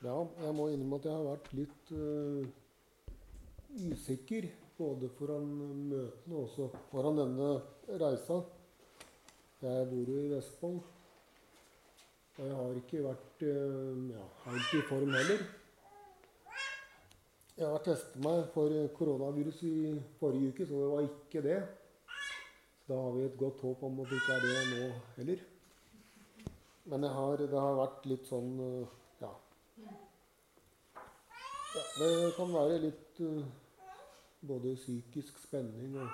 Ja, jeg må innrømme at jeg har vært litt uh, usikker både foran møtene og også foran denne reisa. Jeg bor jo i Vestfold, og jeg har ikke vært uh, ja, helt i form heller. Jeg har testet meg for koronavirus i forrige uke, så det var ikke det. Så da har vi et godt håp om at det ikke er det nå heller. Men har, det har vært litt sånn uh, ja. Det kan være litt uh, både psykisk spenning og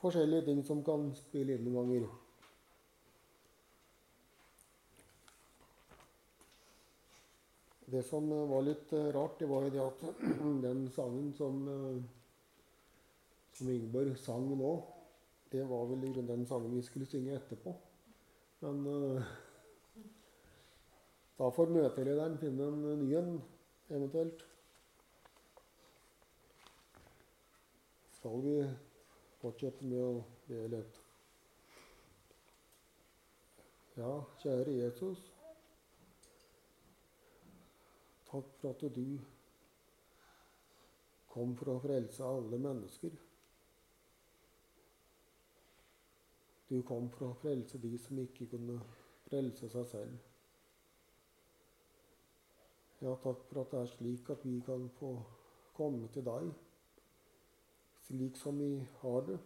forskjellige ting som kan spille inn noen ganger. Det som var litt rart, det var jo det at den sangen som, som Ingeborg sang nå, det var vel den sangen vi skulle synge etterpå. Men da får møtelederen finne en ny en, eventuelt. Skal vi fortsette med å be litt? Ja, kjære Jesus. Takk for at du kom for å frelse alle mennesker. Du kom for å frelse de som ikke kunne frelse seg selv. Ja, takk for at det er slik at vi kan få komme til deg slik som vi har det,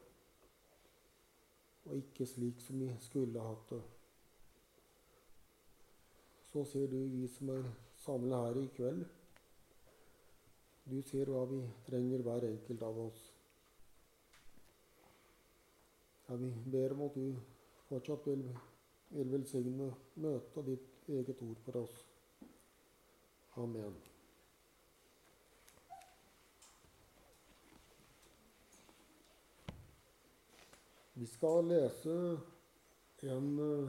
og ikke slik som vi skulle hatt det. Så ser du vi som er samla her i kveld. Du ser hva vi trenger, hver enkelt av oss. Ja, vi ber om at du fortsatt vil, vil velsigne møtet og ditt eget ord for oss. Amen. Vi skal lese en eh,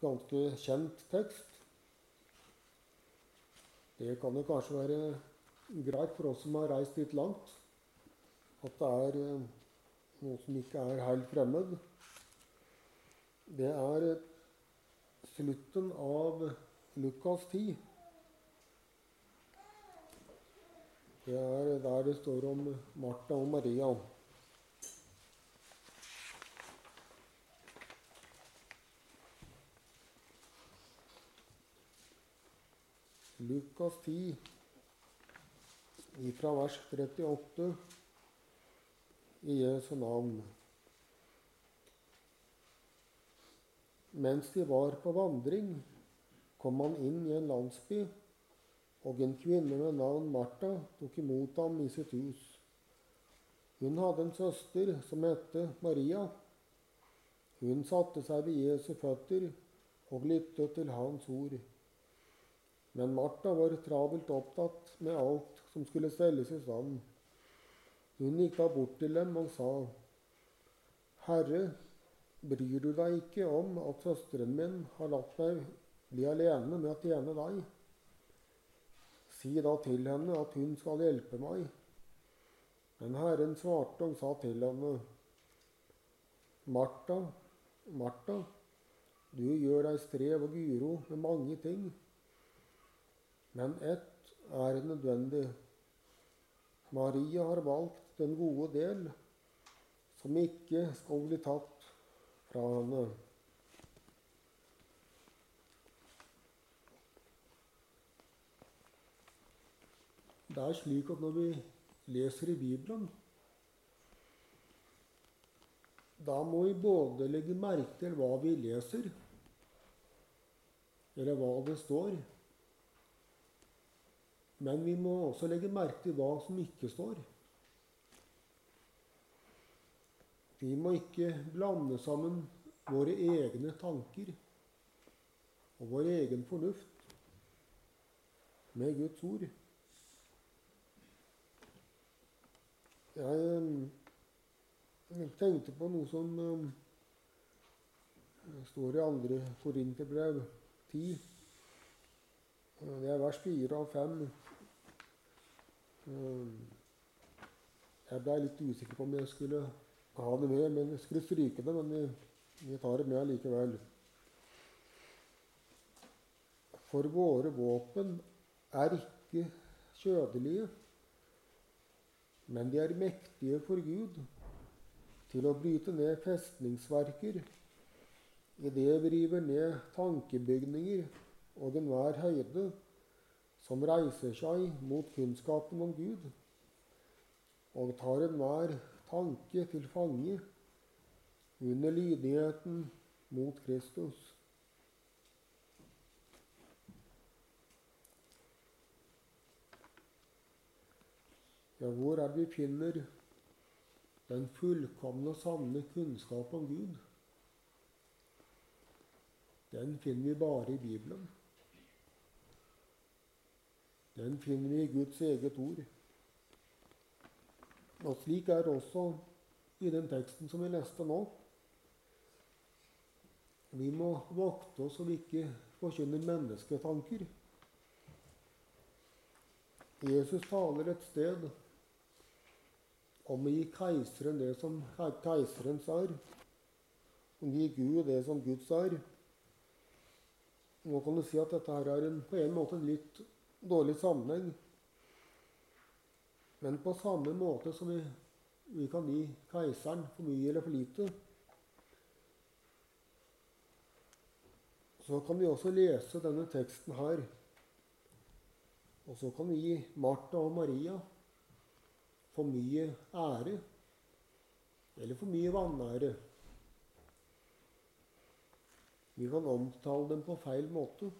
ganske kjent tekst. Det kan jo kanskje være greit for oss som har reist litt langt, at det er eh, noe som ikke er helt fremmed. Det er slutten av Lukas 10. Det er der det står om Martha og Maria. Lukas 10, fra vers 38, i Jesu navn. Mens de var på vandring, kom han inn i en landsby og en kvinne med navn Martha tok imot ham i sitt hus. Hun hadde en søster som het Maria. Hun satte seg ved Jesu føtter og lyttet til hans ord. Men Martha var travelt opptatt med alt som skulle stelles i stand. Hun gikk da bort til dem og sa, Herre, bryr du deg ikke om at søsteren min har latt meg bli alene med å tjene deg? Si da til henne at hun skal hjelpe meg. Men Herren svarte og sa til henne, Martha, Martha, du gjør deg strev og uro med mange ting, men ett er nødvendig. Maria har valgt den gode del, som ikke skal bli tatt fra henne. Det er slik at når vi leser i Bibelen, da må vi både legge merke til hva vi leser, eller hva det står. Men vi må også legge merke til hva som ikke står. Vi må ikke blande sammen våre egne tanker og vår egen fornuft med Guds ord. Jeg, jeg tenkte på noe som um, står i andre Korinterbrev 10. Det er vers 4 av 5. Um, jeg blei litt usikker på om jeg skulle ha det med, men jeg skulle stryke det. Men vi, vi tar det med likevel. For våre våpen er ikke kjødelige, men de er mektige for Gud til å bryte ned festningsverker idet vi river ned tankebygninger og enhver høyde som reiser seg mot kunnskapen om Gud, og tar enhver tanke til fange under lydigheten mot Kristus. Ja, hvor er vi finner den fullkomne og sanne kunnskap om Gud? Den finner vi bare i Bibelen. Den finner vi i Guds eget ord. Og slik er det også i den teksten som vi leste nå. Vi må vokte oss så vi ikke forkynner mennesketanker. Jesus taler et sted om å gi keiseren det som keiserens er, å gi Gud det som Guds er. Nå kan du si at dette her er en, på en måte en litt dårlig sammenheng. Men på samme måte som vi, vi kan gi keiseren for mye eller for lite, så kan vi også lese denne teksten her. Og så kan vi gi Martha og Maria for mye ære eller for mye vanære. Vi kan omtale dem på feil måte.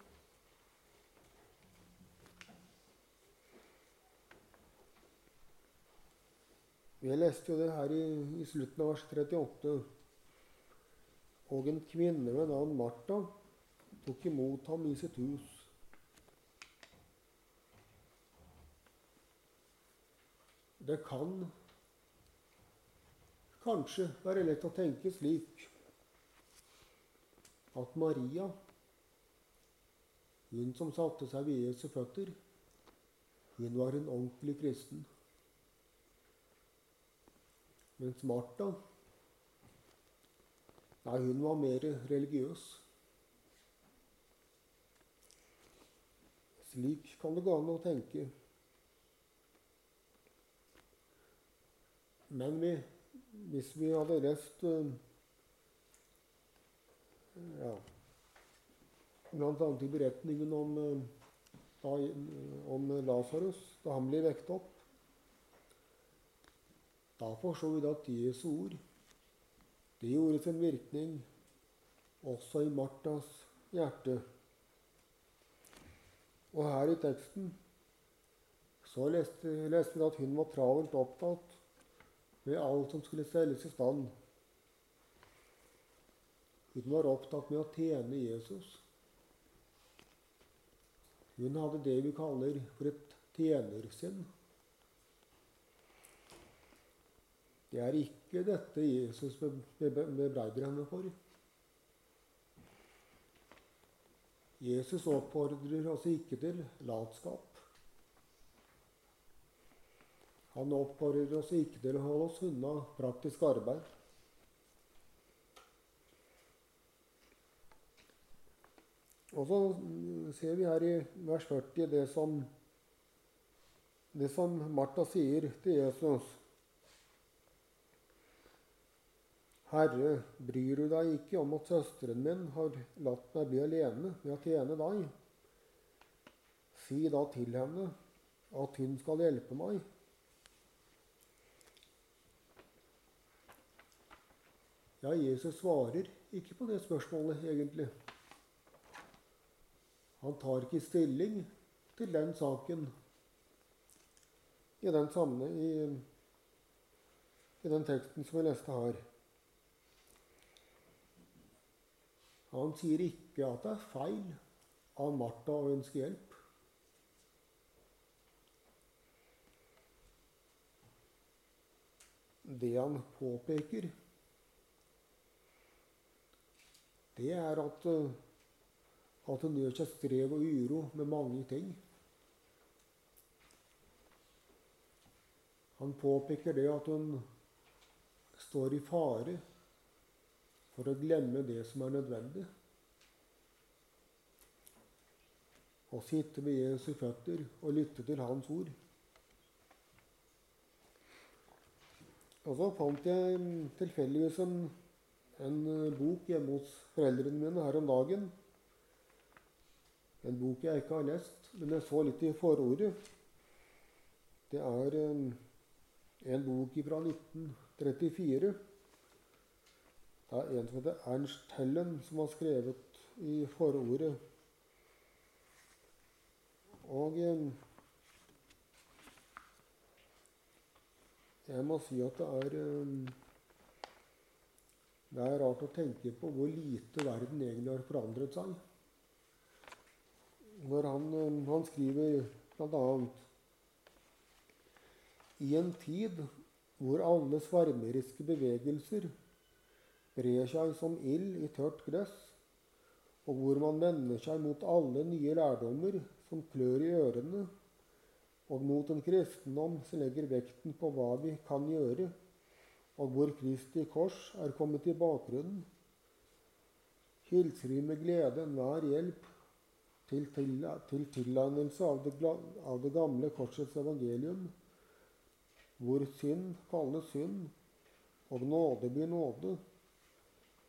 Vi leste jo det her i, i slutten av vers 38. Og en kvinne ved navn Martha tok imot ham i sitt hus. Det kan kanskje være lett å tenke slik at Maria, hun som satte seg ved Jesu føtter, hun var en ordentlig kristen. Mens Martha, nei, hun var mer religiøs. Slik kan det gå an å tenke. Men vi, hvis vi hadde lest ja, Blant annet i beretningen om, uh, om Lasarus da han ble vekt opp, da forsto vi at Jesu ord det gjorde sin virkning også i Martas hjerte. Og her i teksten så leste, leste vi at hun var travelt opptatt med alt som skulle stelles i stand. Hun var opptatt med å tjene Jesus. Hun hadde det vi kaller for et tjenersinn. Det er ikke dette Jesus bebreider henne for. Jesus oppfordrer oss ikke til latskap. Han oppfordrer oss ikke til å holde oss unna praktisk arbeid. Og så ser vi her i vers 40 det som, det som Martha sier til Jesus. Herre, bryr du deg ikke om at søsteren min har latt meg bli alene med å tjene deg? Si da til henne at hun skal hjelpe meg. Ja, Jesus svarer ikke på det spørsmålet, egentlig. Han tar ikke stilling til den saken i den, samme, i, i den teksten som vi leste her. Han sier ikke at det er feil av Martha å ønske hjelp. Det han påpeker, det er at, at hun gjør seg strev og uro med mange ting. Han påpeker det at hun står i fare for å glemme det som er nødvendig. og sitte ved Jesu føtter og lytte til hans ord. Og så fant jeg tilfeldigvis en, en bok hjemme hos foreldrene mine her om dagen. En bok jeg ikke har lest, men jeg så litt i forordet. Det er en bok fra 1934. Det er en som heter Ernst Hellen, som har skrevet i forordet. Og jeg må si at det er Det er rart å tenke på hvor lite verden egentlig har forandret seg. Når han, han skriver bl.a.: I en tid hvor alle svarmeriske bevegelser brer seg som ild i tørt gress, og hvor man vender seg mot alle nye lærdommer som klør i ørene, og mot en kristendom som legger vekten på hva vi kan gjøre, og hvor Kristi kors er kommet i bakgrunnen, hilser vi med glede enhver hjelp til, til tilegnelse av av det gamle korsets evangelium, hvor synd kalles synd, og nåde blir nåde,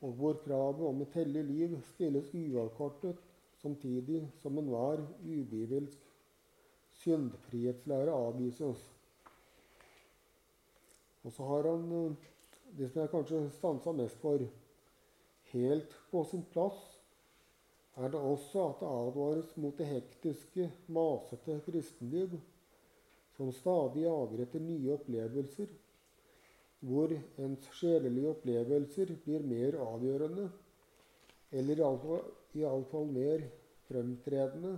og hvor kravet om et hellig liv stilles uavkortet, samtidig som enhver ubibelsk syndfrihetslære avvises. Og så har han eh, det som jeg kanskje stansa mest for. Helt på sin plass er det også at det advares mot det hektiske, masete kristenliv som stadig jager etter nye opplevelser hvor ens sjelelige opplevelser blir mer avgjørende, eller iallfall mer fremtredende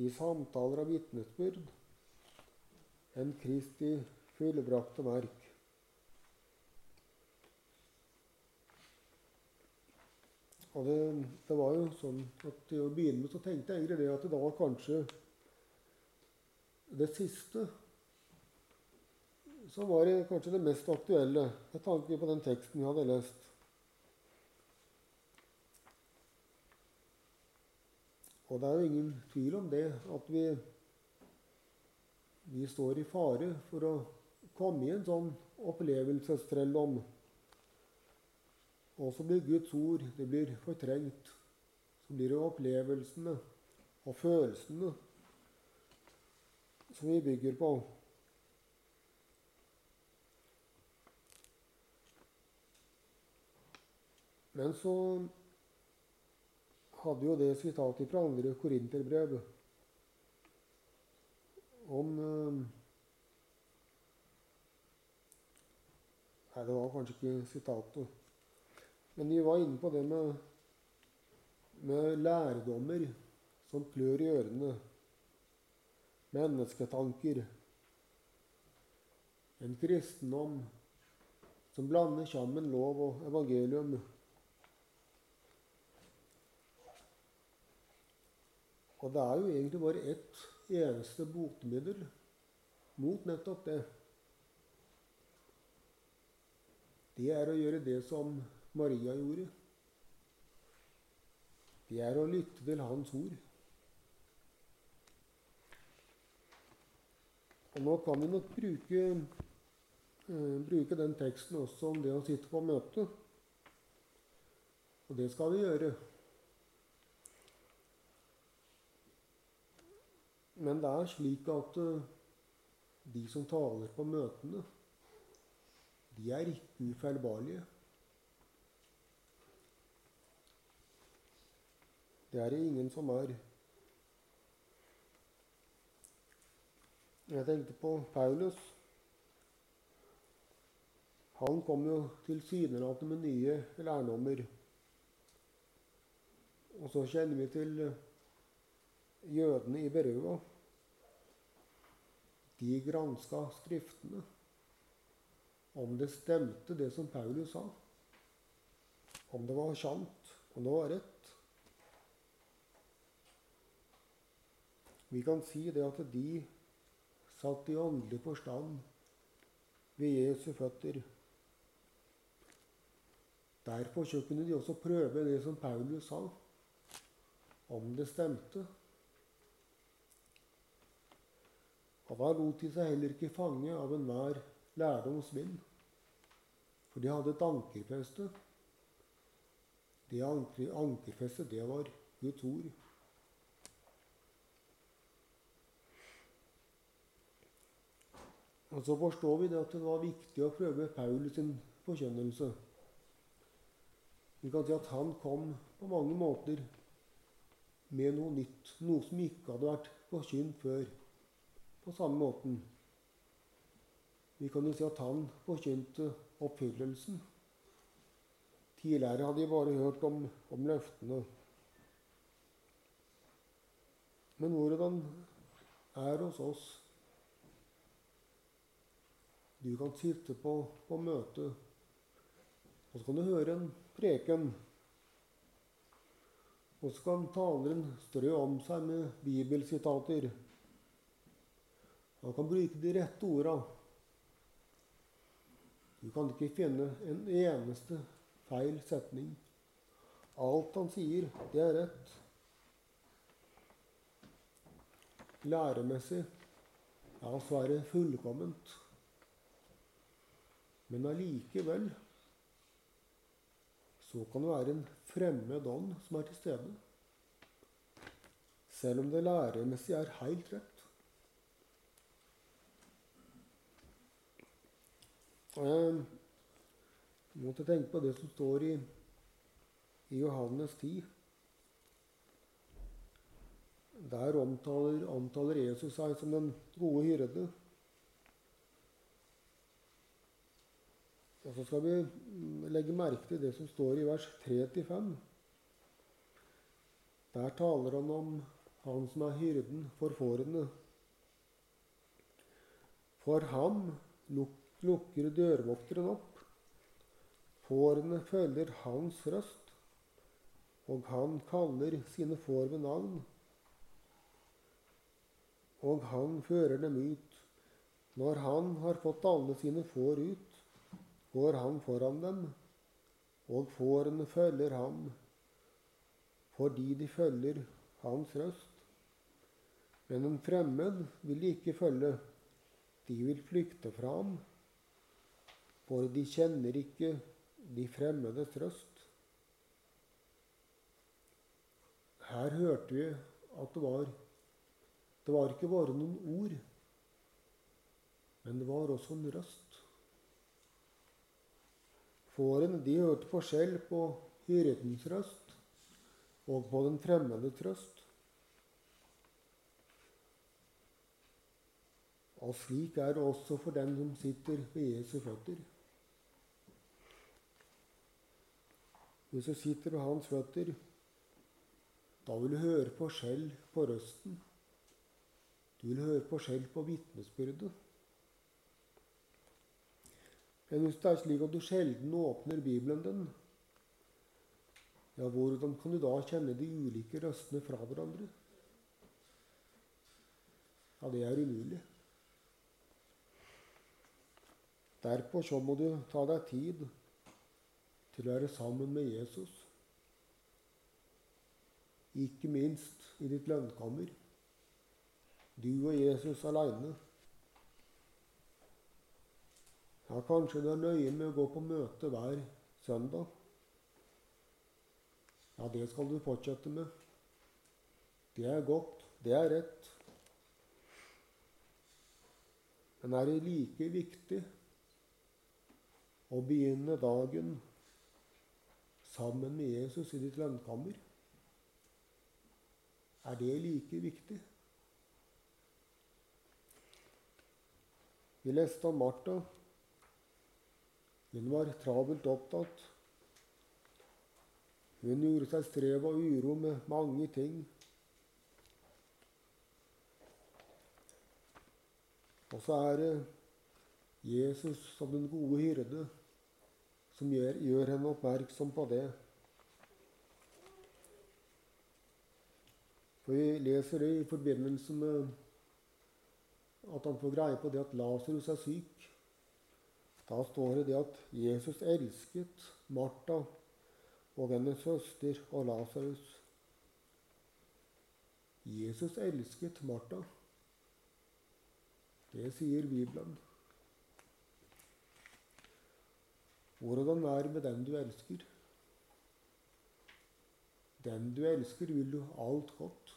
i samtaler og vitnesbyrd enn Kristi fullbrakte verk. Og det, det, var jo sånn at Til å begynne med så tenkte jeg egentlig det at det var kanskje det siste så var det kanskje det mest aktuelle med tanke på den teksten vi hadde lest. Og det er jo ingen tvil om det, at vi, vi står i fare for å komme i en sånn opplevelsestrelldom. Og så blir Guds ord det blir fortrengt. Så blir det opplevelsene og følelsene som vi bygger på. Men så hadde jo det sitatet fra andre korinterbrev om eh, Nei, det var kanskje ikke sitatet. Men vi var inne på det med, med lærdommer som klør i ørene. Mennesketanker. En kristendom som blander sammen lov og evangelium. Og det er jo egentlig bare ett eneste botemiddel mot nettopp det. Det er å gjøre det som Maria gjorde. Det er å lytte til Hans ord. Og nå kan vi nok bruke, uh, bruke den teksten også om det å sitte på møte. Og det skal vi gjøre. Men det er slik at uh, de som taler på møtene, de er ikke ufeilbarlige. Det er det ingen som er. Jeg tenkte på Paulus. Han kom jo tilsynelatende med nye lærdommer. Og så kjenner vi til uh, jødene i Berøa de granska Skriftene om det stemte, det som Paulus sa. Om det var sant, om det var rett. Vi kan si det at de satt i åndelig forstand ved Jesu føtter. Derfor kunne de også prøve det som Paulus sa, om det stemte. At da lot de seg heller ikke fange av enhver lærdomsvind. For de hadde et ankerfeste. Det anker, ankerfestet, det var Guds ord. Og så forstår vi det at det var viktig å prøve Paulus sin forkjønnelse. Vi kan si at han kom på mange måter med noe nytt, noe som ikke hadde vært forkynt før på samme måten. Vi kan jo si at han forkynte oppfyllelsen. Tidligere hadde de bare hørt om, om løftene. Men hvordan er hos oss? Du kan sitte på, på møte, og så kan du høre en preken. Og så kan taleren strø om seg med bibelsitater. Han kan bruke de rette orda. Du kan ikke finne en eneste feil setning. Alt han sier, det er rett. Læremessig ja, så er fullkomment. Men allikevel så kan det være en fremmed ånd som er til stede. Selv om det læremessig er helt rett. Jeg måtte tenke på det som står i, i Johannes 10. Der omtaler, omtaler Jesus seg som den gode hyrde. Og så skal vi mm, legge merke til det som står i vers 3-5. Der taler han om han som er hyrden for fårene. For ham luk lukker dørvokteren opp. Fårene følger hans røst, og han kaller sine får ved navn. Og han fører dem ut. Når han har fått alle sine får ut, går han foran dem, og fårene følger ham, fordi de følger hans røst. Men en fremmed vil de ikke følge, de vil flykte fra ham, for de kjenner ikke de fremmedes røst. Her hørte vi at det var det var ikke bare noen ord, men det var også en røst. Fårene de hørte forskjell på hyrdens røst og på den fremmedes røst. Og slik er det også for den som sitter ved Jesu føtter. Hvis du sitter ved hans føtter, da vil du høre på skjell på røsten. Du vil høre på skjell på vitnesbyrdet. Men hvis det er slik at du sjelden åpner Bibelen din, ja, hvordan kan du da kjenne de ulike røstene fra hverandre? Ja, det er umulig. Derpå så må du ta deg tid til å være sammen med Jesus. Ikke minst i ditt lønnkammer. Du og Jesus aleine. Ja, kanskje du er nøye med å gå på møte hver søndag. Ja, det skal du fortsette med. Det er godt. Det er rett. Men er det like viktig å begynne dagen sammen med Jesus i ditt lønnkammer? Er det like viktig? Vi leste om Martha. Hun var travelt opptatt. Hun gjorde seg strev og uro med mange ting. Og så er det Jesus som den gode hyrde som gjør, gjør henne oppmerksom på det. For Vi leser det i forbindelse med at han får greie på det at Lasarus er syk. Da står det det at Jesus elsket Martha og hennes søster og Lasarus. Jesus elsket Martha. Det sier Bibelen. Hvordan det med den du elsker? Den du elsker, vil du alt godt.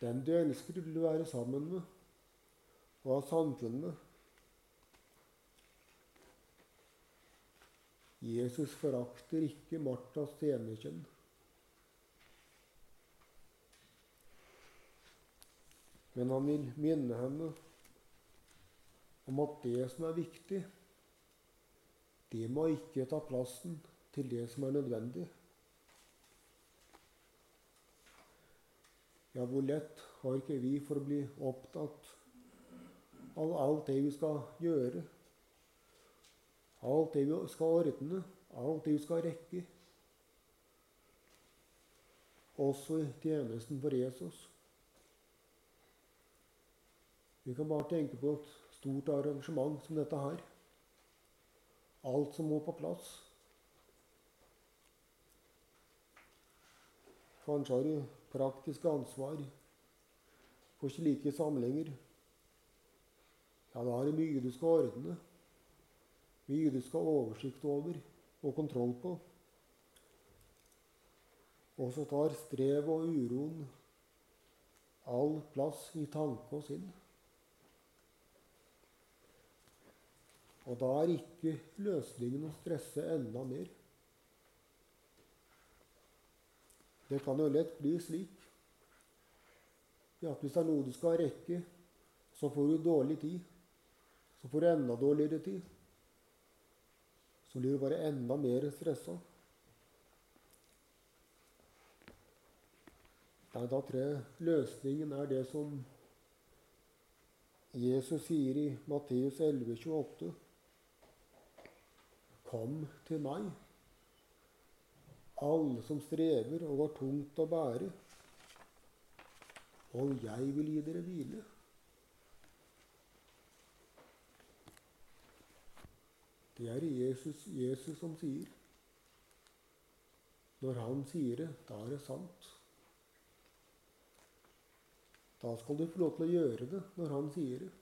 Den du elsker, vil du være sammen med og ha samfunn med. Jesus forakter ikke Martas tjenerkjønn. Men han vil minne henne om at det som er viktig, det må ikke ta plassen til det som er nødvendig. Ja, hvor lett har ikke vi for å bli opptatt av alt det vi skal gjøre, alt det vi skal ordne, alt det vi skal rekke, også i tjenesten for Jesus. Vi kan bare tenke på et stort arrangement som dette her. Alt som må på plass. Kanskje har du praktisk ansvar for slike samlinger. Ja, da er det mye du skal ordne. Mye du skal ha oversikt over og kontroll på. Og så tar strevet og uroen all plass i tanke og sinn. Og da er ikke løsningen å stresse enda mer. Det kan jo lett bli slik at hvis det er noe du skal rekke, så får du dårlig tid. Så får du enda dårligere tid. Så blir du bare enda mer stressa. Nei, da tror jeg løsningen er det som Jesus sier i Matteus 11, 28. Kom til meg, alle som strever og har tungt å bære, og jeg vil gi dere hvile. Det er Jesus, Jesus som sier. Når han sier det, da er det sant. Da skal du få lov til å gjøre det når han sier det.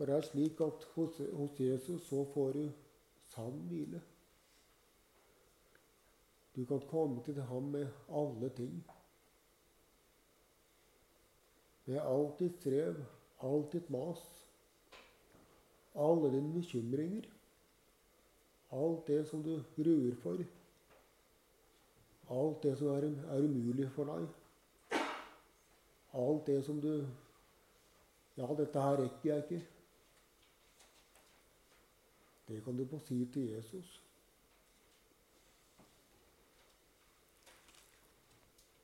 For det er slik at hos, hos Jesus så får du sann hvile. Du kan komme til ham med alle ting. Med alt ditt strev, alt ditt mas, alle dine bekymringer, alt det som du gruer for, alt det som er, er umulig for deg, alt det som du Ja, dette her rekker jeg ikke. Det kan du få si til Jesus.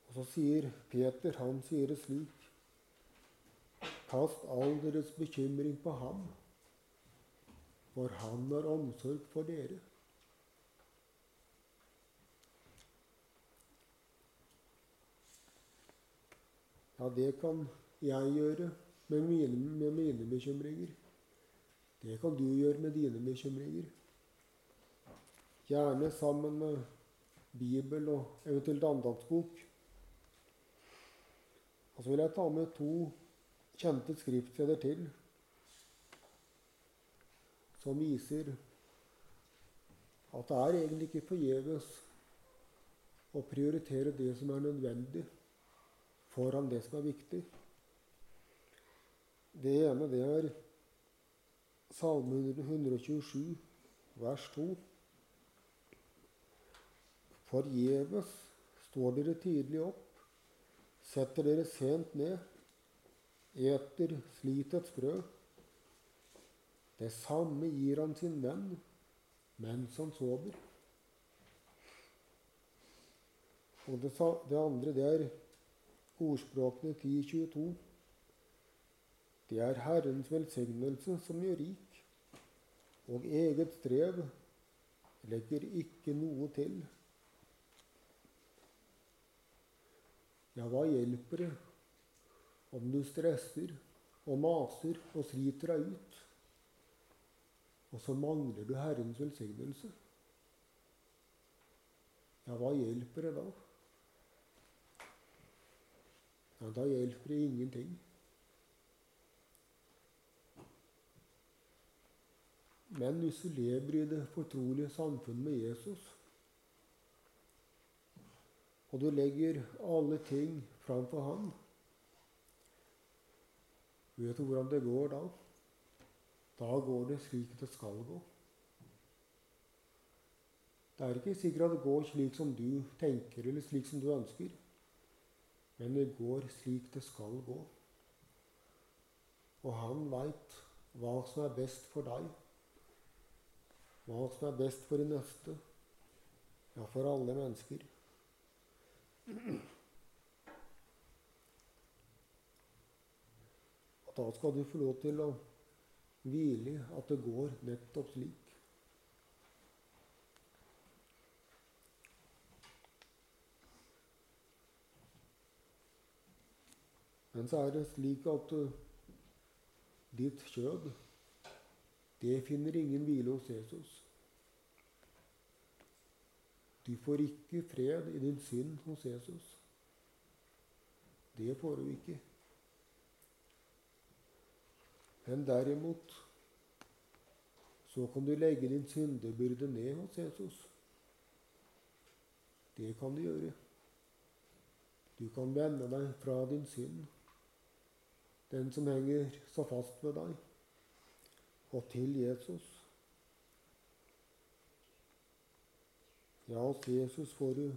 Og så sier Peter, han sier det slik Kast all deres bekymring på ham, for han har omsorg for dere. Ja, det kan jeg gjøre med mine, med mine bekymringer. Det kan du gjøre med dine bekymringer. Gjerne sammen med Bibel og eventuelt andaktsbok. Og så vil jeg ta med to kjente skriftsteder til som viser at det er egentlig ikke forgjeves å prioritere det som er nødvendig, foran det som er viktig. Det ene det er Salme 127, vers 2. Forgjeves står dere tidlig opp, setter dere sent ned, eter slitets brød. Det samme gir han sin venn mens han sover. Og det, det andre, det er ordspråkene 1022. Det er Herrens velsignelse som gjør rik, og eget strev legger ikke noe til. Ja, hva hjelper det om du stresser og maser og sliter deg ut, og så mangler du Herrens velsignelse? Ja, hva hjelper det da? ja, da hjelper det ingenting. Men hvis du lever i det fortrolige samfunnet med Jesus, og du legger alle ting framfor ham, vet du hvordan det går da? Da går det slik det skal gå. Det er ikke sikkert at det går slik som du tenker, eller slik som du ønsker. Men det går slik det skal gå. Og han veit hva som er best for deg. Hva som er best for de neste. Ja, for alle mennesker. Da skal du få lov til å hvile at det går nettopp slik. Men så er det slik at uh, ditt kjød, det finner ingen hvile hos Jesus. Du får ikke fred i din synd hos Jesus. Det får du ikke. Men derimot så kan du legge din syndebyrde ned hos Jesus. Det kan du gjøre. Du kan vende deg fra din synd den som henger så fast ved deg, og til Jesus. Ja, hos Jesus får du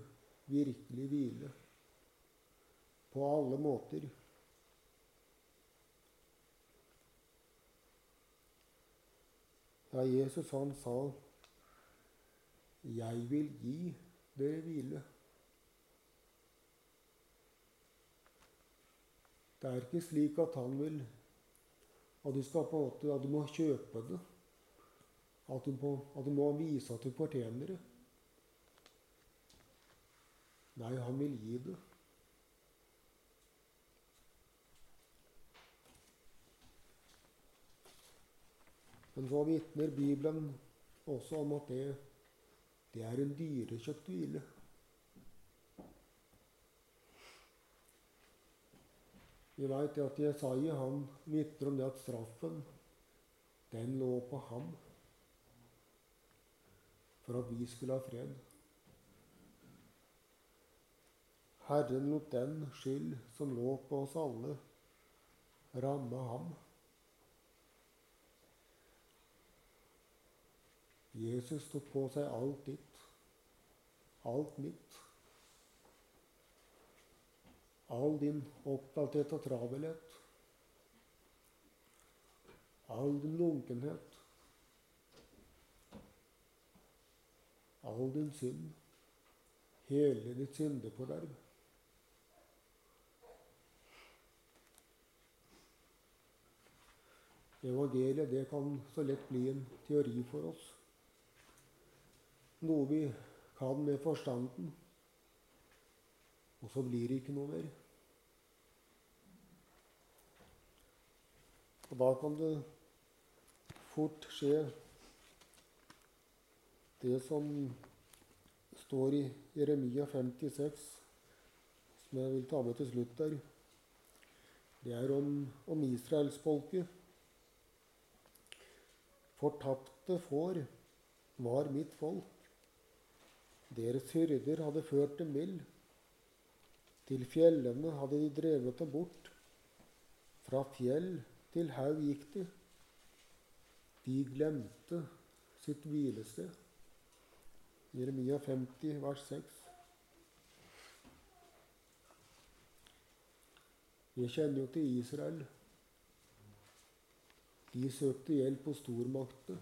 virkelig hvile. På alle måter. Ja, Jesus han sa 'Jeg vil gi dere hvile'. Det er ikke slik at han vil at du skal på en måte, at du må kjøpe det. At du, må, at du må vise at du fortjener det. Nei, han vil gi det. Men så vitner Bibelen også om at det, det er en dyrekjøpt hvile. Vi veit at Jesaja han vitner om det at straffen, den lå på ham for at vi skulle ha fred. Herren lot den skyld som lå på oss alle, ramme ham. Jesus tok på seg alt ditt, alt mitt all din opptatthet og travelhet, all din lunkenhet, all din synd, hele ditt syndeforderv. Evangeliet det kan så lett bli en teori for oss. Noe vi kan med forstanden. Og så blir det ikke noe mer. Og da kan det fort skje det som står i Jeremia 56, som jeg vil ta med til slutt der. Det er om, om israelsfolket. Fortapte får var mitt folk. Deres hyrder hadde ført dem vill. Til fjellene hadde de drevet dem bort. Fra fjell til haug gikk de. De glemte sitt hvilested. Jeremia 50, vers 6. Vi kjenner jo til Israel. De søkte hjelp hos stormaktene.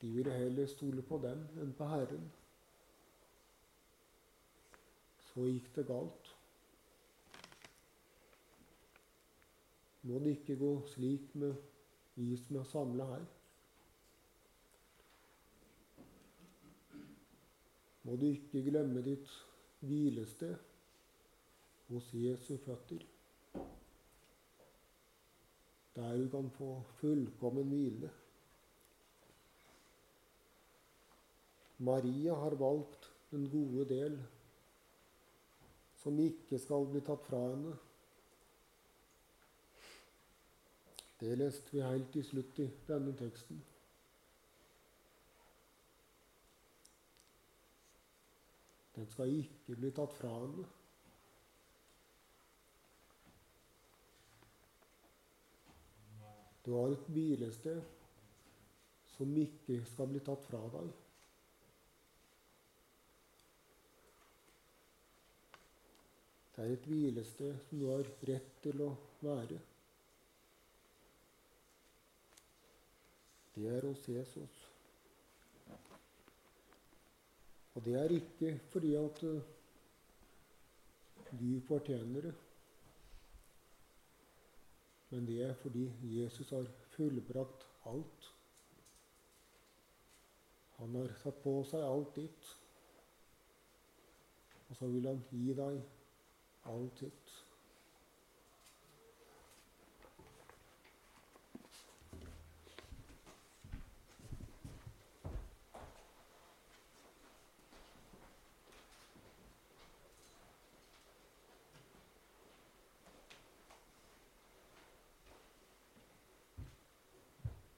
De ville heller stole på dem enn på Herren. Så gikk det galt. må det ikke gå slik med vi som er samla her. Må du ikke glemme ditt hvilested hos Jesu føtter. Der du kan få fullkommen hvile. Maria har valgt den gode del, som ikke skal bli tatt fra henne. Det leste vi helt til slutt i denne teksten. Den skal ikke bli tatt fra henne. Du har et hvilested som ikke skal bli tatt fra deg. Det er et hvilested som du har rett til å være. Det er hos Jesus. Og det er ikke fordi at uh, du fortjener det. Men det er fordi Jesus har fullbrakt alt. Han har tatt på seg alt ditt. Og så vil han gi deg alt sitt.